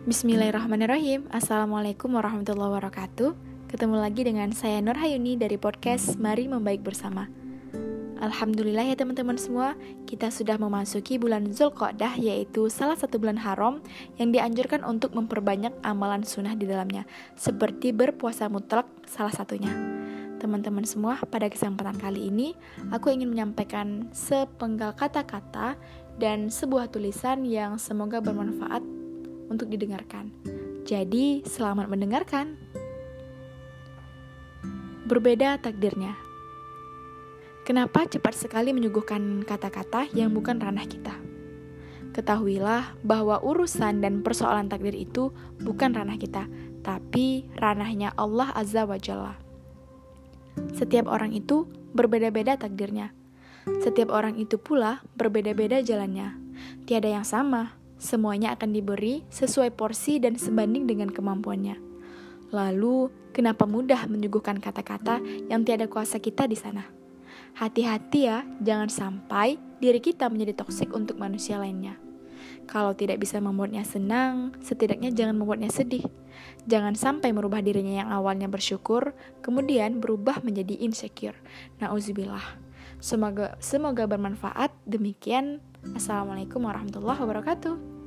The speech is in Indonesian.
Bismillahirrahmanirrahim. Assalamualaikum warahmatullahi wabarakatuh. Ketemu lagi dengan saya Nur Hayuni dari podcast Mari Membaik Bersama. Alhamdulillah ya teman-teman semua. Kita sudah memasuki bulan Zulqa'dah Yaitu salah satu bulan haram Yang dianjurkan untuk memperbanyak amalan sunnah di dalamnya Seperti berpuasa mutlak salah satunya. Teman-teman semua, pada kesempatan kali ini Aku ingin menyampaikan sepenggal kata-kata Dan sebuah tulisan yang semoga bermanfaat untuk didengarkan. Jadi, selamat mendengarkan. Berbeda takdirnya. Kenapa cepat sekali menyuguhkan kata-kata yang bukan ranah kita? Ketahuilah bahwa urusan dan persoalan takdir itu bukan ranah kita, tapi ranahnya Allah Azza wa Jalla. Setiap orang itu berbeda-beda takdirnya. Setiap orang itu pula berbeda-beda jalannya. Tiada yang sama, Semuanya akan diberi sesuai porsi dan sebanding dengan kemampuannya. Lalu, kenapa mudah menyuguhkan kata-kata yang tiada kuasa kita di sana? Hati-hati ya, jangan sampai diri kita menjadi toksik untuk manusia lainnya. Kalau tidak bisa membuatnya senang, setidaknya jangan membuatnya sedih. Jangan sampai merubah dirinya yang awalnya bersyukur, kemudian berubah menjadi insecure. Nauzubillah. Semoga semoga bermanfaat. Demikian Assalamualaikum warahmatullahi wabarakatuh.